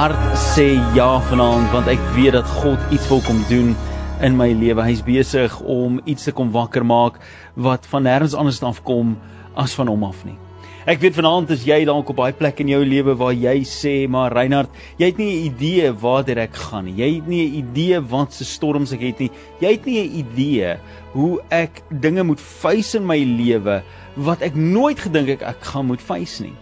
hart sê ja vanaand want ek weet dat God iets wil kom doen in my lewe. Hy's besig om iets te kom wakker maak wat van nêrens anders af kom as van hom af nie. Ek weet vanaand is jy dalk op daai plek in jou lewe waar jy sê, maar Reinhard, jy het nie 'n idee waartoe ek gaan nie. Jy het nie 'n idee wat se storms ek het nie. Jy het nie 'n idee hoe ek dinge moet face in my lewe wat ek nooit gedink ek ek gaan moet face nie.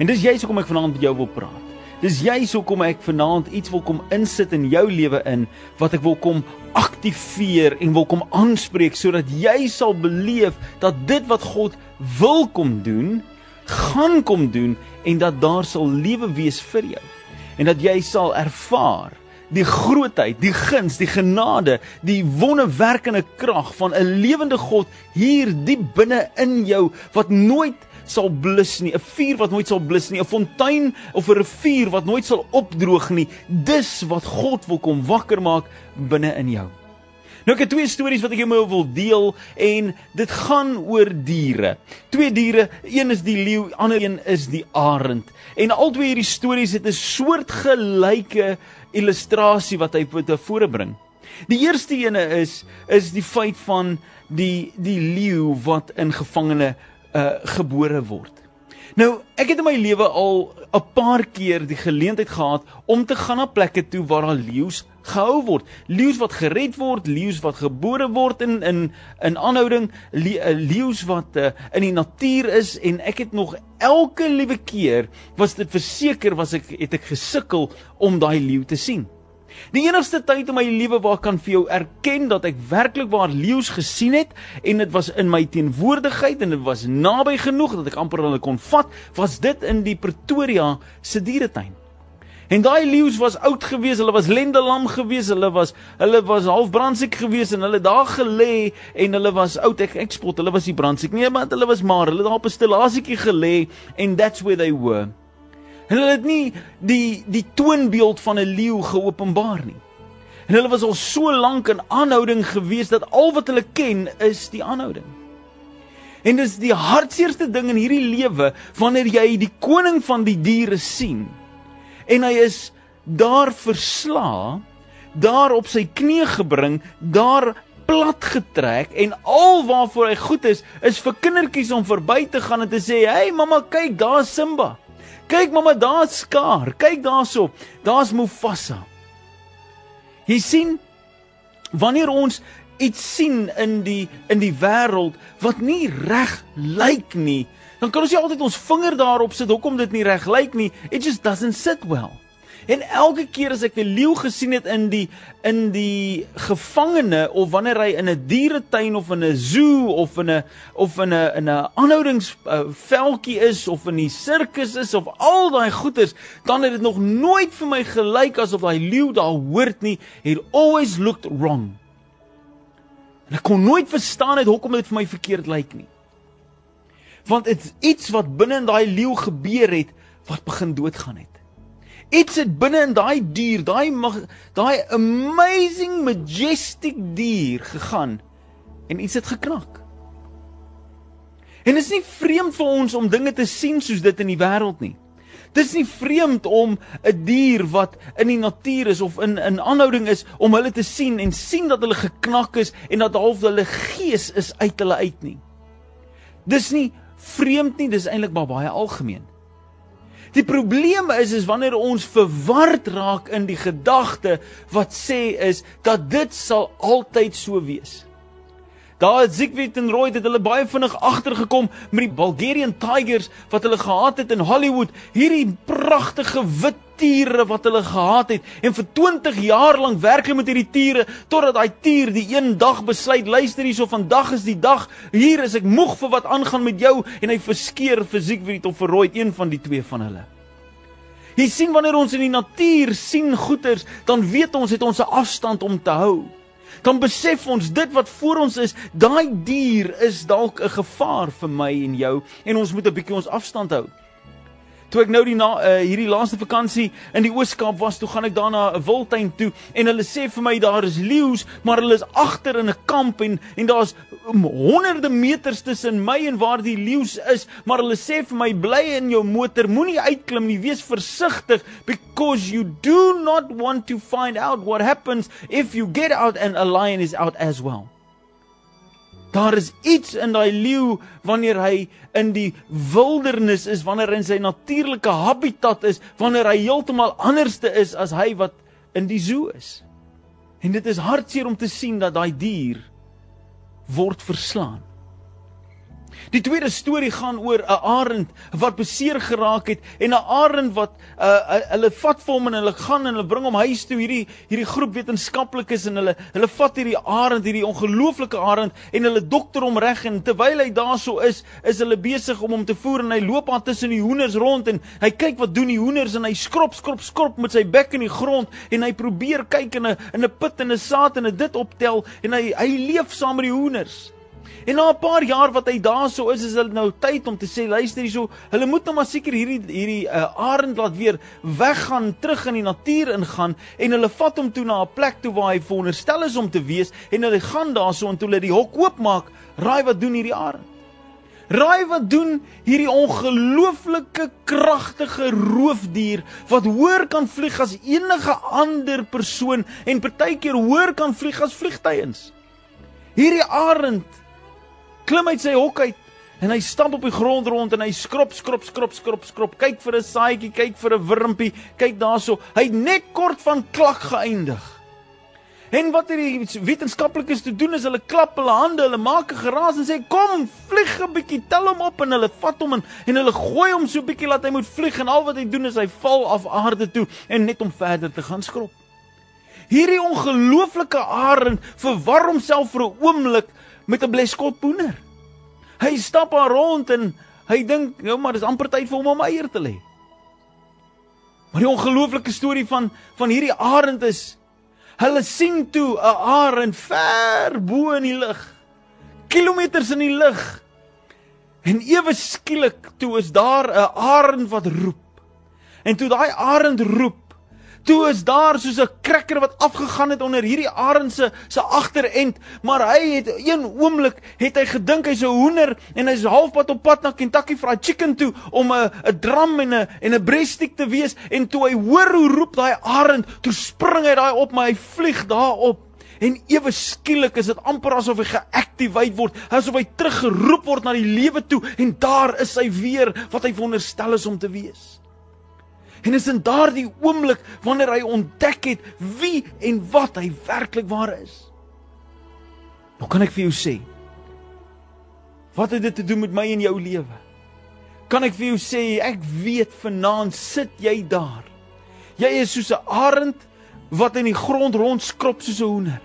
En dis jy hoekom ek vanaand met jou wil praat. Dis juist hoekom ek vanaand iets wil kom insit in jou lewe in wat ek wil kom aktiveer en wil kom aanspreek sodat jy sal beleef dat dit wat God wil kom doen, gaan kom doen en dat daar sal lewe wees vir jou. En dat jy sal ervaar die grootheid, die guns, die genade, die wonderwerkende krag van 'n lewende God hier diep binne in jou wat nooit sal blus nie, 'n vuur wat nooit sal blus nie, 'n fontein of 'n rivier wat nooit sal opdroog nie. Dis wat God wil kom wakker maak binne in jou. Nou ek het twee stories wat ek jou wil deel en dit gaan oor diere. Twee diere, een is die leeu, ander een is die arend. En albei hierdie stories het 'n soortgelyke illustrasie wat hy tevore bring. Die eerste ene is is die feit van die die leeu wat in gevangene uh gebore word. Nou, ek het in my lewe al 'n paar keer die geleentheid gehad om te gaan na plekke toe waar daar leeu's gehou word. Leeu's wat gered word, leeu's wat gebore word in in in aanhouding, uh, leeu's wat uh, in die natuur is en ek het nog elke liewe keer was dit verseker was ek het ek gesukkel om daai leeu te sien. Die enigste tyd in my lewe waar ek kan vir jou erken dat ek werklik waar leeu's gesien het en dit was in my teenwoordigheid en dit was naby genoeg dat ek amper hulle kon vat, was dit in die Pretoria se dieretuin. En daai leeu's was oud gewees, hulle was lendelam gewees, hulle was hulle was half brandsiek gewees en hulle daar gelê en hulle was oud ek ek spot, hulle was nie brandsiek nie, maar hulle was maar, hulle daar op 'n stillasietjie gelê and that's where they were. En hulle het nie die die toonbeeld van 'n leeu geopenbaar nie. En hulle was al so lank in aanhouding gewees dat al wat hulle ken is die aanhouding. En dis die hartseerste ding in hierdie lewe wanneer jy die koning van die diere sien en hy is daar versla, daar op sy knie gebring, daar plat getrek en al waarvoor hy goed is is vir kindertjies om verby te gaan en te sê, "Hey mamma, kyk, daar's Simba." Kyk mamma, daar's skaar. Kyk daarso. Daar's Mufasa. Jy sien wanneer ons iets sien in die in die wêreld wat nie reg lyk nie, dan kan ons nie altyd ons vinger daarop sit hoekom dit nie reg lyk nie. It just doesn't sit well. En elke keer as ek 'n leeu gesien het in die in die gevangene of wanneer hy in 'n dieretuin of in 'n zoo of in 'n of in 'n in 'n aanhoudingsveldjie uh, is of in die sirkus is of al daai goeters, dan het dit nog nooit vir my gelyk asof daai leeu daar hoort nie. It always looked wrong. En ek kon nooit verstaan het hoekom dit vir my verkeerd lyk nie. Want dit iets wat binne in daai leeu gebeur het wat begin doodgaan het. Iets het binne in daai dier, daai daai amazing majestic dier gegaan en iets het geknak. En dit is nie vreemd vir ons om dinge te sien soos dit in die wêreld nie. Dit is nie vreemd om 'n dier wat in die natuur is of in in aanhouding is om hulle te sien en sien dat hulle geknak is en dat half hulle gees is uit hulle uit nie. Dis nie vreemd nie, dis eintlik maar baie algemeen. Die probleem is is wanneer ons verward raak in die gedagte wat sê is dat dit sal altyd so wees. Daar het Siegfried en Roy het hulle baie vinnig agtergekom met die Bulgarian Tigers wat hulle gehad het in Hollywood, hierdie pragtige wit tiere wat hulle gehad het. En vir 20 jaar lank werk hulle met hierdie tiere totdat daai tier die een dag besluit luister hierso vandag is die dag. Hier is ek moeg vir wat aangaan met jou en hy verskeer fisiek weet of verrooi een van die twee van hulle Jy sien wanneer ons in die natuur sien goeters dan weet ons het ons 'n afstand om te hou. Dan besef ons dit wat voor ons is daai dier is dalk 'n gevaar vir my en jou en ons moet 'n bietjie ons afstand hou Toe ek nou die na, uh, hierdie laaste vakansie in die Oos-Kaap was, toe gaan ek daar na 'n wildtuin toe en hulle sê vir my daar is leeu's, maar hulle is agter in 'n kamp en en daar's um, honderde meters tussen my en waar die leeu's is, maar hulle sê vir my bly in jou motor, moenie uitklim nie, wees versigtig because you do not want to find out what happens if you get out and a lion is out as well. Daar is iets in daai leeu wanneer hy in die wildernis is, wanneer hy in sy natuurlike habitat is, wanneer hy heeltemal anderste is as hy wat in die zoo is. En dit is hartseer om te sien dat daai dier word verslaan. Die tweede storie gaan oor 'n arend wat beseer geraak het en 'n arend wat uh, hulle vat vir hom en hulle gaan en hulle bring hom huis toe. Hierdie hierdie groep wetenskaplikes en hulle hulle vat hierdie arend hierdie ongelooflike arend en hulle dokter hom reg en terwyl hy daarso is is hulle besig om hom te voer en hy loop aan tussen die hoenders rond en hy kyk wat doen die hoenders en hy skrop skrop skrop met sy bek in die grond en hy probeer kyk in 'n in 'n put en 'n saad en dit optel en hy hy leef saam met die hoenders En na 'n paar jaar wat hy daarso is, is dit nou tyd om te sê, luister hierso, hulle moet nou maar seker hierdie hierdie uh, arend laat weer weggaan, terug in die natuur ingaan en hulle vat hom toe na 'n plek toe waar hy veronderstel is om te wees en hulle gaan daarso en toe hulle die hok oopmaak, raai wat doen hierdie arend? Raai wat doen hierdie ongelooflike kragtige roofdier wat hoër kan vlieg as enige ander persoon en partykeer hoër kan vlieg as vliegtuiens. Hierdie arend klim uit sy hok uit en hy stamp op die grond rond en hy skrop skrop skrop skrop skrop. Kyk vir 'n saaitjie kyk vir 'n wurmpie kyk daarso. Hy net kort van klak geëindig. En wat hierdie wetenskaplikes te doen is hulle klap hulle hande hulle maak 'n geraas en sê kom vlieg 'n bietjie tel hom op en hulle vat hom en, en hulle gooi hom so 'n bietjie laat hy moet vlieg en al wat hy doen is hy val af aarde toe en net om verder te gaan skrop. Hierdie ongelooflike arend verwar homself vir 'n oomblik met 'n bleskot poener. Hy stap daar rond en hy dink, "Nou maar, dis amper tyd vir hom om eier te lê." Maar die ongelooflike storie van van hierdie arend is hulle sien toe 'n arend ver bo in die lug. Kilometers in die lug. En ewe skielik toe is daar 'n arend wat roep. En toe daai arend roep, toe is daar soos 'n krekker wat afgegaan het onder hierdie arend se se agterend, maar hy het een oomblik het hy gedink hy's 'n hoender en hy's halfpad op pad na Kentucky 'n chicken toe om 'n 'n dram en 'n en 'n breastick te wees en toe hy hoor hoe roep daai arend, toe spring hy daai op maar hy vlieg daarop. En ewe skielik is dit amper asof hy geaktiveer word, asof hy teruggeroep word na die lewe toe en daar is hy weer wat hy veronderstel is om te wees. En is in daardie oomblik wanneer hy ontdek het wie en wat hy werklik waar is. Nou kan ek vir jou sê wat het dit te doen met my en jou lewe? Kan ek vir jou sê ek weet vanaand sit jy daar. Jy is soos 'n arend wat in die grond rondskrop soos 'n hoender.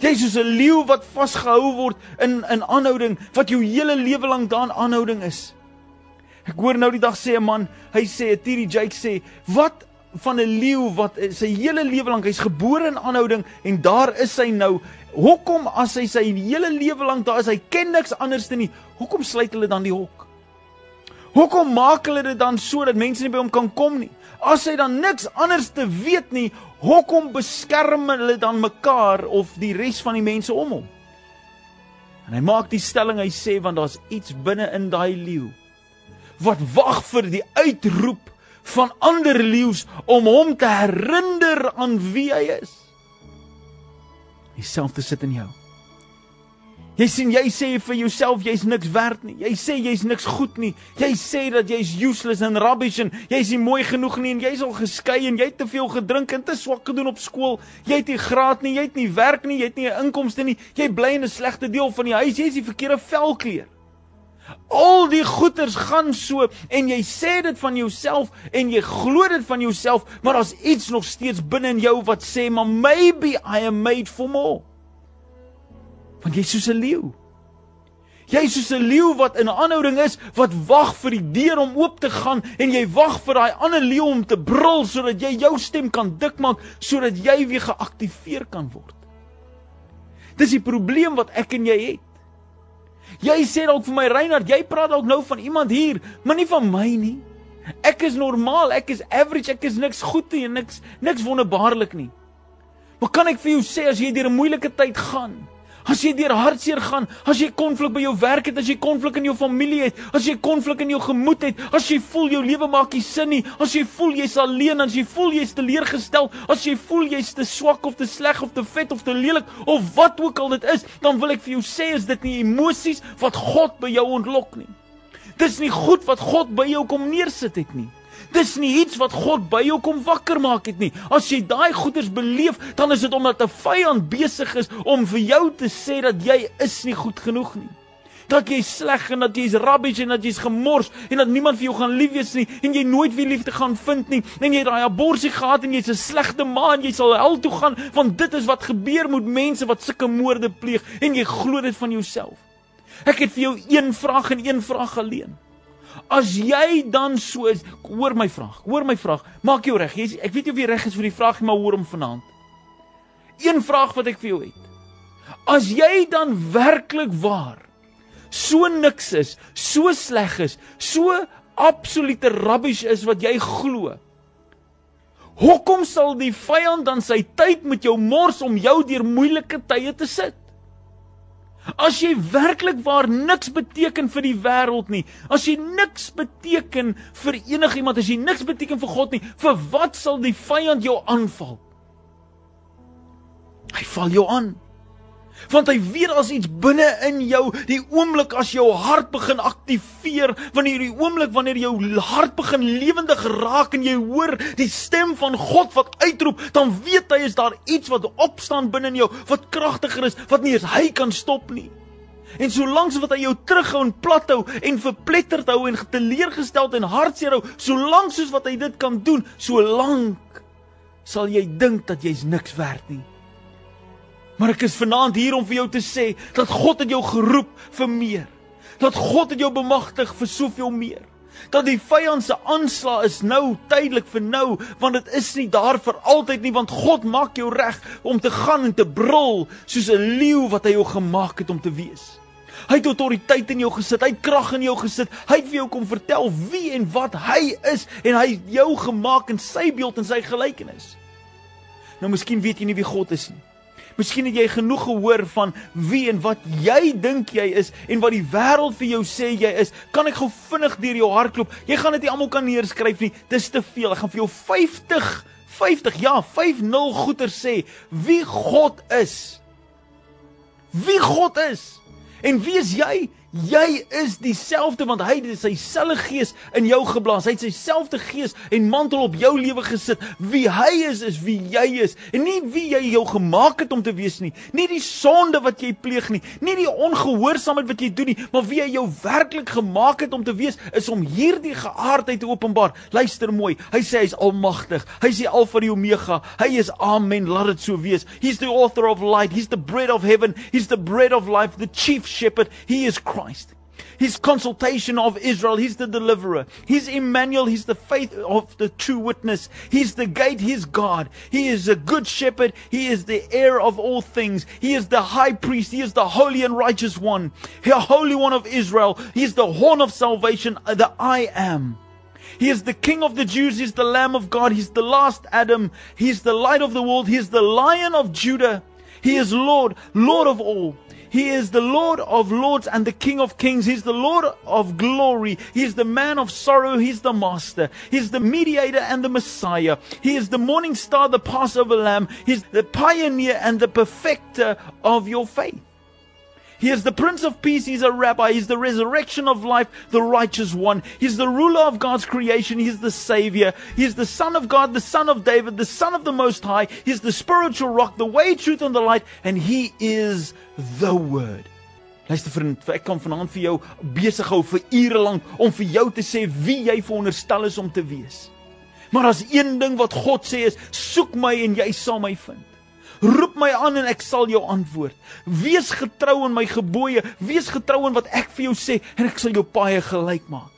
Jy is soos 'n leeu wat vasgehou word in in aanhouding wat jou hele lewe lank daan aanhouding is. Ek hoor nou die dag sê 'n man, hy sê 'n Tiri Jake sê, "Wat van 'n leeu wat sy hele lewe lank hy's gebore in aanhouding en daar is hy nou. Hoekom as hy sy hele lewe lank daar is, hy ken niks anders nie. Hoekom sluit hulle dan die hok? Hoekom maak hulle dit dan so dat mense nie by hom kan kom nie? As hy dan niks anders te weet nie, hoekom beskerm hulle dan mekaar of die res van die mense om hom? En hy maak die stelling, hy sê want daar's iets binne in daai leeu wat wag vir die uitroep van ander leeu's om hom te herinner aan wie hy is. Dieselfde sit in jou. Jy sien jy sê vir jouself jy's niks werd nie. Jy sê jy's niks goed nie. Jy sê dat jy's useless and rubbish en jy's nie mooi genoeg nie en jy's al geskei en jy het te veel gedrink en te swak gedoen op skool. Jy het nie graad nie, jy het nie werk nie, jy het nie 'n inkomste nie. Jy bly in 'n slegte deel van die huis. Jy's die verkeerde velkleur. Al die goeters gaan so en jy sê dit van jouself en jy glo dit van jouself, maar daar's iets nog steeds binne in jou wat sê, "Maar maybe I am made for more." Want jy's soos 'n leeu. Jy's soos 'n leeu wat in aanhouding is wat wag vir die deur om oop te gaan en jy wag vir daai ander leeu om te brul sodat jy jou stem kan dik maak sodat jy weer geaktiveer kan word. Dis die probleem wat ek en jy het. Jy sê dalk vir my Reinhard, jy praat dalk nou van iemand hier, maar nie van my nie. Ek is normaal, ek is average, ek is niks goed nie en niks niks wonderbaarlik nie. Maar kan ek vir jou sê as jy deur 'n moeilike tyd gaan, as jy deur hartseer gaan, as jy konflik by jou werk het, as jy konflik in jou familie het, as jy konflik in jou gemoed het, as jy voel jou lewe maak nie sin nie, as jy voel jy's alleen, as jy voel jy's teleurgestel, as jy voel jy's te swak of te sleg of te vet of te lelik of wat ook al dit is, dan wil ek vir jou sê is dit nie emosies wat God by jou ontlok nie. Dis nie goed wat God by jou kom neersit het nie. Dis nie iets wat God by jou kom wakker maak het nie. As jy daai goeders beleef, dan is dit omdat 'n vyand besig is om vir jou te sê dat jy is nie goed genoeg nie. Dat jy sleg en dat jy's rubbish en dat jy's gemors en dat niemand vir jou gaan lief wees nie en jy nooit weer liefde gaan vind nie. En jy het daai abortus gehad en jy's 'n slegte ma en jy sal hel toe gaan want dit is wat gebeur met mense wat sulke moorde pleeg en jy glo dit van jouself. Ek het vir jou een vraag en een vraag alleen. As jy dan so is, hoor my vraag. Hoor my vraag. Maak jou reg. Ek weet jy of jy reg is vir die vraag, maar hoor hom vanaand. Een vraag wat ek vir jou het. As jy dan werklik waar so niks is, so sleg is, so absolute rubbish is wat jy glo. Hoekom sal die vyand dan sy tyd met jou mors om jou deur moeilike tye te sit? As jy werklik waar niks beteken vir die wêreld nie, as jy niks beteken vir enigiemand, as jy niks beteken vir God nie, vir wat sal die vyand jou aanval? Hy val jou aan. Want hy weet as iets binne in jou, die oomblik as jou hart begin aktiveer, wanneer die oomblik wanneer jou hart begin lewendig raak en jy hoor die stem van God wat uitroep, dan weet hy is daar iets wat opstaan binne in jou wat kragtiger is, wat nie eens hy kan stop nie. En solank wat hy jou terughou en plathou en verpletterd hou en geteleurgesteld en hartseer hou, solank soos wat hy dit kan doen, solank sal jy dink dat jy's niks werd nie. Maar ek is vanaand hier om vir jou te sê dat God het jou geroep vir meer. Dat God het jou bemagtig vir soveel meer. Dat die vyand se aanslag is nou tydelik vir nou, want dit is nie daar vir altyd nie, want God maak jou reg om te gaan en te brul soos 'n leeu wat hy jou gemaak het om te wees. Hy het autoriteit in jou gesit, hy het krag in jou gesit. Hy het vir jou kom vertel wie en wat hy is en hy het jou gemaak in sy beeld en sy gelykenis. Nou miskien weet jy nie wie God is nie. Miskien het jy genoeg gehoor van wie en wat jy dink jy is en wat die wêreld vir jou sê jy is. Kan ek gou vinnig deur jou hardloop? Jy gaan dit nie almal kan neerskryf nie. Dis te veel. Ek gaan vir jou 50 50 ja, 50 goeie sê wie God is. Wie God is. En wie is jy? Jy is dieselfde want hy het sy selfe gees in jou geblaas. Hy het sy selfde gees en mantel op jou lewe gesit. Wie hy is is wie jy is en nie wie jy jou gemaak het om te wees nie. Nie die sonde wat jy pleeg nie, nie die ongehoorsaamheid wat jy doen nie, maar wie hy jou werklik gemaak het om te wees is om hierdie geaardheid te openbaar. Luister mooi. Hy sê hy's almagtig. Hy sê Alfa en Omega. Hy is Amen. Laat dit so wees. He's the author of light. He's the bread of heaven. He's the bread of life, the chief shepherd. He is Christ. Christ. His consultation of Israel, he's the deliverer. He's Emmanuel, he's the faith of the true witness. He's the gate, he's God. He is a good shepherd, he is the heir of all things. He is the high priest, he is the holy and righteous one. The holy one of Israel. He is the horn of salvation, uh, the I am. He is the King of the Jews. He's the Lamb of God. He's the last Adam. He's the light of the world. He's the Lion of Judah. He is Lord, Lord of all. He is the Lord of lords and the King of kings. He's the Lord of glory. He's the man of sorrow. He's the master. He's the mediator and the Messiah. He is the morning star, the Passover lamb. He's the pioneer and the perfecter of your faith. He is the Prince of Peace. He's a rabbi. He's the resurrection of life, the righteous one. He's the ruler of God's creation. He's the Savior. He's the Son of God, the Son of David, the Son of the Most High. He's the spiritual rock, the way, truth, and the light. And He is the Word. Luister vriend, ek kan vanaand vir jou besig hou vir ure lank om vir jou te sê wie jy veronderstel is om te wees. Maar as een ding wat God sê is, soek my en jy sal my vind. Roep my aan en ek sal jou antwoord. Wees getrou aan my gebooie, wees getrou aan wat ek vir jou sê en ek sal jou paaie gelyk maak.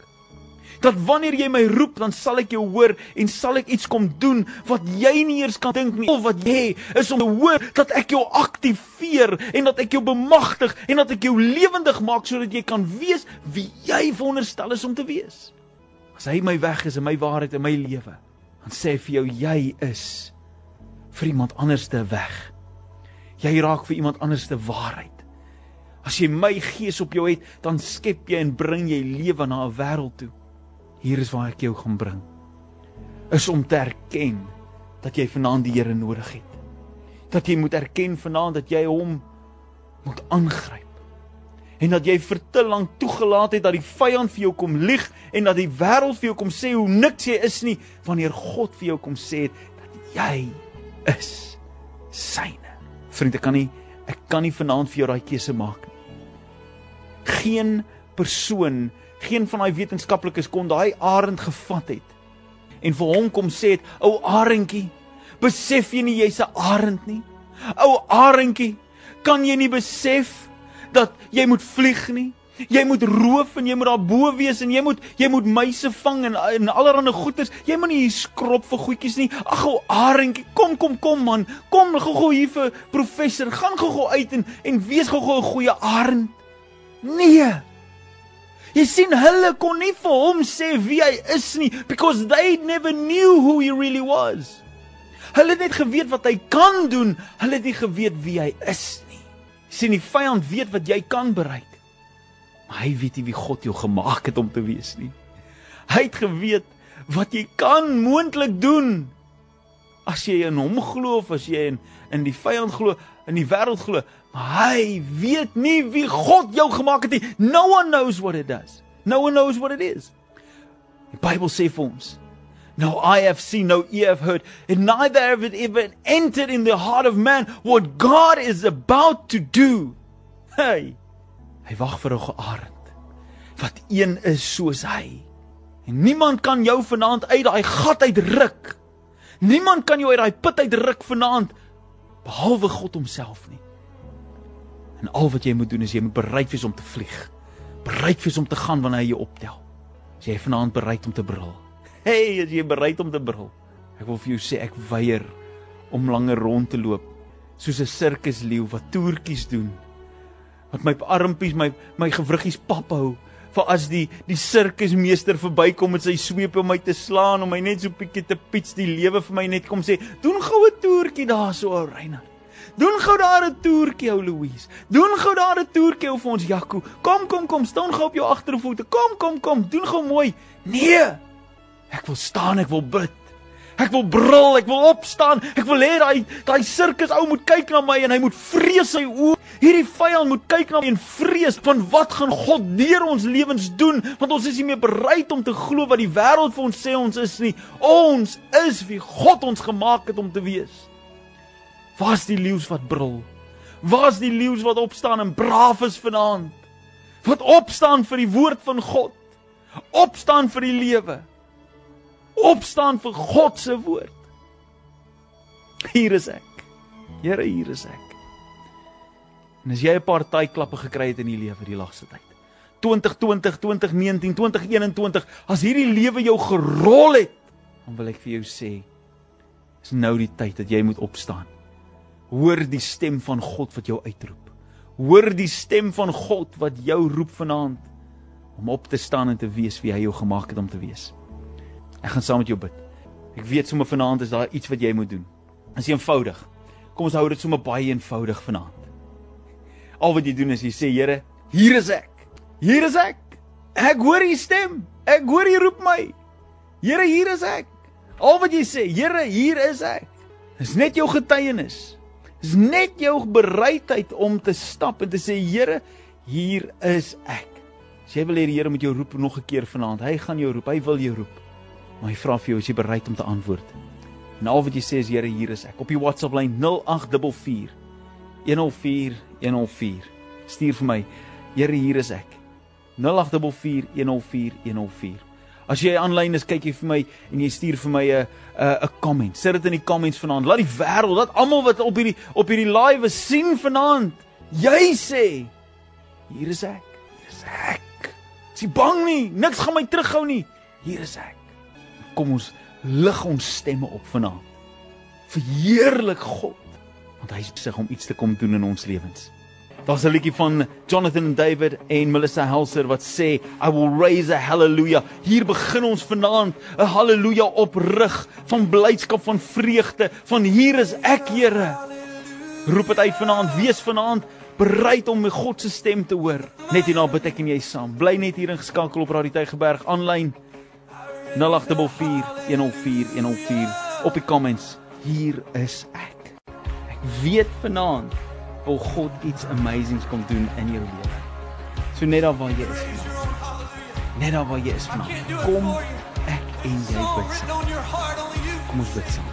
Dat wanneer jy my roep, dan sal ek jou hoor en sal ek iets kom doen wat jy nie eers kan dink nie. Al wat jy is om te hoor dat ek jou aktiveer en dat ek jou bemagtig en dat ek jou lewendig maak sodat jy kan wees wie jy veronderstel is om te wees. As hy my weg is en my waarheid in my lewe, dan sê hy vir jou jy is vir iemand anders te weg. Jy raak vir iemand anders te waarheid. As jy my gees op jou het, dan skep jy en bring jy lewe na 'n wêreld toe. Hier is waar ek jou gaan bring. Is om te erken dat jy vanaand die Here nodig het. Dat jy moet erken vanaand dat jy hom moet aangryp en dat jy vir te lank toegelaat het dat die vyand vir jou kom lieg en dat die wêreld vir jou kom sê hoe niks jy is nie wanneer God vir jou kom sê dat jy is syne. Vriende, kan nie ek kan nie vanaand vir jou daai keuse maak nie. Geen persoon, geen van daai wetenskaplikes kon daai arend gevat het en vir hom kom sê het, ou arendjie, besef jy nie jy's 'n arend nie? Ou arendjie, kan jy nie besef dat jy moet vlieg nie. Jy moet roof en jy moet daar bo wees en jy moet jy moet muise vang en en allerlei goeters. Jy moet nie hier skrop vir goedjies nie. Ag ou arendjie, kom kom kom man. Kom gou-gou hier vir professor. Gaan gou-gou uit en en wees gou-gou 'n goeie arend. Nee. Jy sien hulle kon nie vir hom sê wie hy is nie because they never knew who he really was. Hulle het net geweet wat hy kan doen, hulle het nie geweet wie hy is sien die vyand weet wat jy kan bereik. Maar hy weet nie wie God jou gemaak het om te wees nie. Hy het geweet wat jy kan moontlik doen as jy in hom glo of as jy in in die vyand glo, in die wêreld glo. Maar hy weet nie wie God jou gemaak het nie. No one knows what it does. No one knows what it is. Die Bybel sê vir ons No eye have seen, no ear have heard, and neither have it even entered in the heart of man what God is about to do. Hey, hy wag vir 'n gearend wat een is soos hy. En niemand kan jou vanaand uit daai gat uitruk. Niemand kan jou uit daai put uitruk vanaand behalwe God homself nie. En al wat jy moet doen is jy moet bereid wees om te vlieg. Bereid wees om te gaan wanneer hy jou optel. As jy vanaand bereid om te brul. Hey, is jy bereid om te brul? Ek wil vir jou sê ek weier om langer rond te loop soos 'n sirkusleeu wat toertjies doen. Wat my armpies, my my gewriggies pap hou vir as die die sirkusmeester verbykom met sy sweep om my te slaan om my net so bietjie te piets die lewe vir my net kom sê, "Doen gou 'n toertjie daar so, ou Reinhard." Doen gou daar 'n toertjie ou Louise. Doen gou daar 'n toertjie vir ons Jaco. Kom kom kom, staan gou op jou agtervoete. Kom kom kom, doen gou mooi. Nee. Ek wil staan, ek wil bid. Ek wil brul, ek wil opstaan. Ek wil hê daai daai sirkus ou moet kyk na my en hy moet vrees sy oë. Hierdie vyand moet kyk na en vrees van wat gaan God deur ons lewens doen want ons is nie meer bereid om te glo wat die wêreld vir ons sê ons is nie. Ons is wie God ons gemaak het om te wees. Waar's die leeu's wat brul? Waar's die leeu's wat opstaan en braaf is vanaand? Wat opstaan vir die woord van God? Opstaan vir die lewe opstaan vir God se woord. Hier is ek. Here, hier is ek. En as jy 'n paar taai klappe gekry het in die lewe die laaste tyd. 2020, 2019, 2021, as hierdie lewe jou gerol het, dan wil ek vir jou sê, is nou die tyd dat jy moet opstaan. Hoor die stem van God wat jou uitroep. Hoor die stem van God wat jou roep vanaand om op te staan en te wees wie hy jou gemaak het om te wees. Ek gaan saam met jou bid. Ek weet sommer vanaand is daar iets wat jy moet doen. Dit is eenvoudig. Kom ons hou dit sommer baie eenvoudig vanaand. Al wat jy doen is jy sê Here, hier is ek. Hier is ek. Ek hoor u stem. Ek hoor u roep my. Here, hier is ek. Al wat jy sê, Here, hier is ek. Dis net jou getuienis. Dis net jou bereidheid om te stap en te sê Here, hier is ek. As jy wil hê die Here moet jou roep nog 'n keer vanaand, hy gaan jou roep. Hy wil jou roep. Maar hy vra vir jou, is jy bereid om te antwoord? En al wat jy sê is Here, hier is ek. Op die WhatsApp lyn 0844 104 104. Stuur vir my, Here, hier is ek. 0844 104 104. As jy aanlyn is, kyk jy vir my en jy stuur vir my 'n 'n 'n comment. Sit dit in die comments vanaand. Laat die wêreld, laat almal wat op hierdie op hierdie live sien vanaand, jy sê, hier is ek. Hier is ek. Jy bang nie, niks gaan my terughou nie. Hier is ek kom ons lig ons stemme op vanaand. Verheerlik God want hy besig om iets te kom doen in ons lewens. Daar's 'n liedjie van Jonathan David en Melissa Helser wat sê I will raise a hallelujah. Hier begin ons vanaand 'n haleluja oprig van blydskap, van vreugde, van hier is ek, Here. Roep dit uit vanaand, wees vanaand bereid om God se stem te hoor. Net hierna bid ek en jy saam. Bly net hier ingeskakel op Radio Tygerberg aanlyn 084 104 104 op die comments. Hier is ek. Weet vanaand wil God iets amazings kom doen in jou lewe. So net daar waar jy is. Net daar waar jy is. Kom ek en jy bid saam. Kom ons bid saam.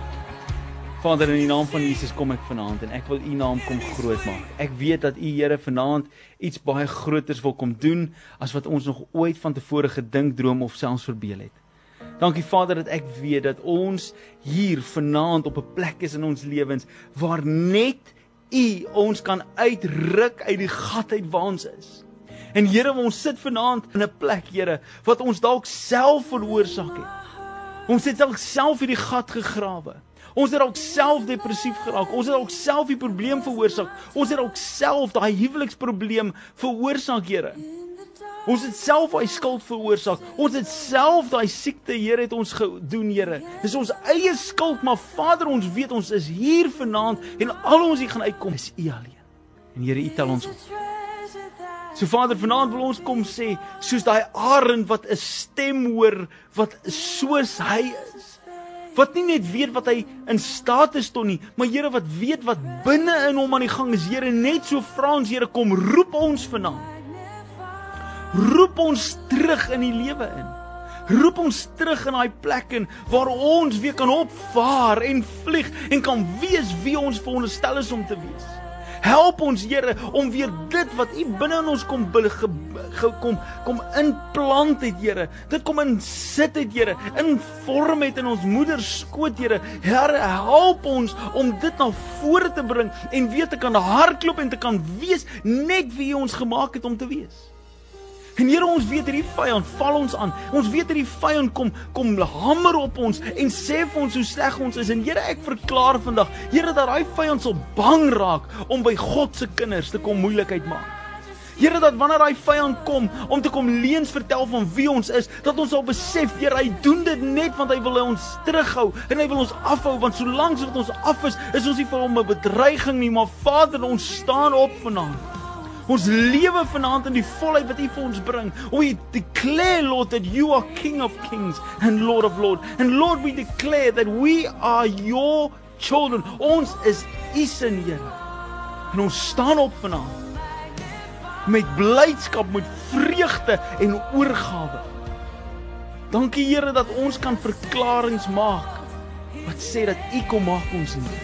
Vader in die naam van Jesus kom ek vanaand en ek wil u naam kom groot maak. Ek weet dat u Here vanaand iets baie groters wil kom doen as wat ons nog ooit van tevore gedink, droom of selfs verbeel het. Dankie Vader dat ek weet dat ons hier vanaand op 'n plek is in ons lewens waar net U ons kan uitruk uit die gat uit waar ons is. En Here, ons sit vanaand in 'n plek, Here, wat ons dalk self veroorsaak het. Ons het dalk self hierdie gat gegrawe. Ons het dalk self depressief geraak. Ons het dalk self die probleem veroorsaak. Ons het dalk self daai huweliksprobleem veroorsaak, Here. Ons het self daai skuld veroorsaak. Ons het self daai siekte, Here, het ons gedoen, Here. Dis ons eie skuld, maar Vader, ons weet ons is hier vanaand en al ons hier gaan uitkom is U alleen. En Here, U tel ons op. So Vader, vanaand wil ons kom sê, soos daai arend wat 'n stem hoor wat soos hy is. Wat nie net weet wat hy in staat is tot nie, maar Here wat weet wat binne in hom aan die gang is. Here, net so vra ons, Here, kom roep ons vanaand roep ons terug in die lewe in. Roep ons terug in daai plek in waar ons weer kan opvaar en vlieg en kan wees wie ons veronderstel is om te wees. Help ons Here om weer dit wat U binne in ons kom kom kom inplant het Here. Dit kom in sit het Here, in vorm het in ons moeder skoot Here. Here, help ons om dit na vore te bring en weer te kan hardloop en te kan wees net wie U ons gemaak het om te wees. En Here, ons weet hierdie vyand val ons aan. Ons weet hierdie vyand kom kom hamer op ons en sê vir ons hoe sleg ons is. En Here, ek verklaar vandag, Here, dat daai vyand sal bang raak om by God se kinders te kom moeilikheid maak. Here dat wanneer daai vyand kom om te kom leuns vertel van wie ons is, dat ons sal besef, Here, hy doen dit net want hy wil ons terughou en hy wil ons afhou want solank as wat ons af is, is ons nie vir hom 'n bedreiging nie, maar Vader, ons staan op vanaand. Ons lewe vanaand in die volheid wat U vir ons bring. We declare Lord that you are King of Kings and Lord of Lords. And Lord we declare that we are your children. Ons is U se Here. En ons staan op vanaand met blydskap, met vreugde en oorgawe. Dankie Here dat ons kan verklaringe maak wat sê dat U kom maak ons nie.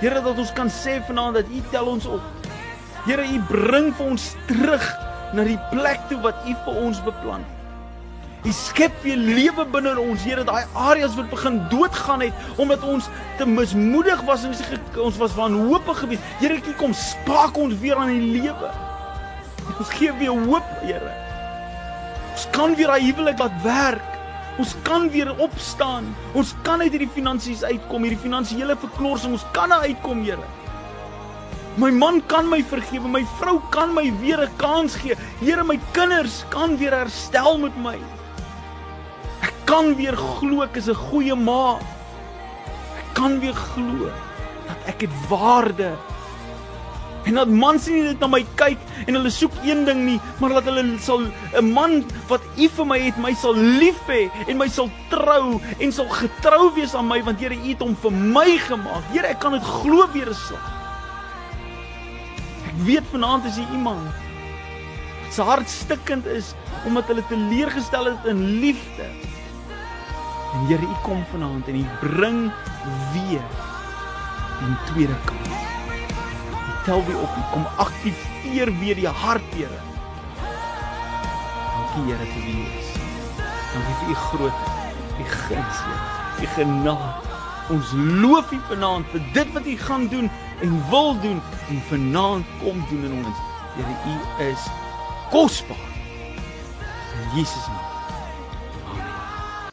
Here dat ons kan sê vanaand dat U tel ons op. Here, U bring vir ons terug na die plek toe wat U vir ons beplan het. U skep weer lewe binne in ons, Here, daai areas wat begin doodgaan het omdat ons te mismoedig was en ons was wanhoopig geweest. Here, U kom spaak ons weer aan die lewe. Ons gee weer hoop, Here. Ons kan weer daai huwelik laat werk. Ons kan weer opstaan. Ons kan uit hierdie finansies uitkom, hierdie finansiële verknorsing. Ons kan daar uitkom, Here. My man kan my vergewe, my vrou kan my weer 'n kans gee. Here, my kinders kan weer herstel met my. Ek kan weer glo ek is 'n goeie ma. Ek kan weer glo dat ek het waarde. En dat mans nie net na my kyk en hulle soek een ding nie, maar dat hulle sal 'n man wat U vir my het, my sal lief hê en my sal trou en sal getrou wees aan my want Here, U het hom vir my gemaak. Here, ek kan dit glo weer eens weet vanaand is hier iemand wat se hart stikkend is omdat hulle teleurgestel is in liefde. En Here, U kom vanaand en U bring weer die tweede kans. U tel weer op, U kom aktiveer weer die hart, Here. Dankie Here vir wie U is. Dankie vir U groot, U guns, U genade. Ons loof U vanaand vir dit wat U gaan doen en wil doen en vanaand kom doen in ons. Here, U is kosbaar. In Jesus naam.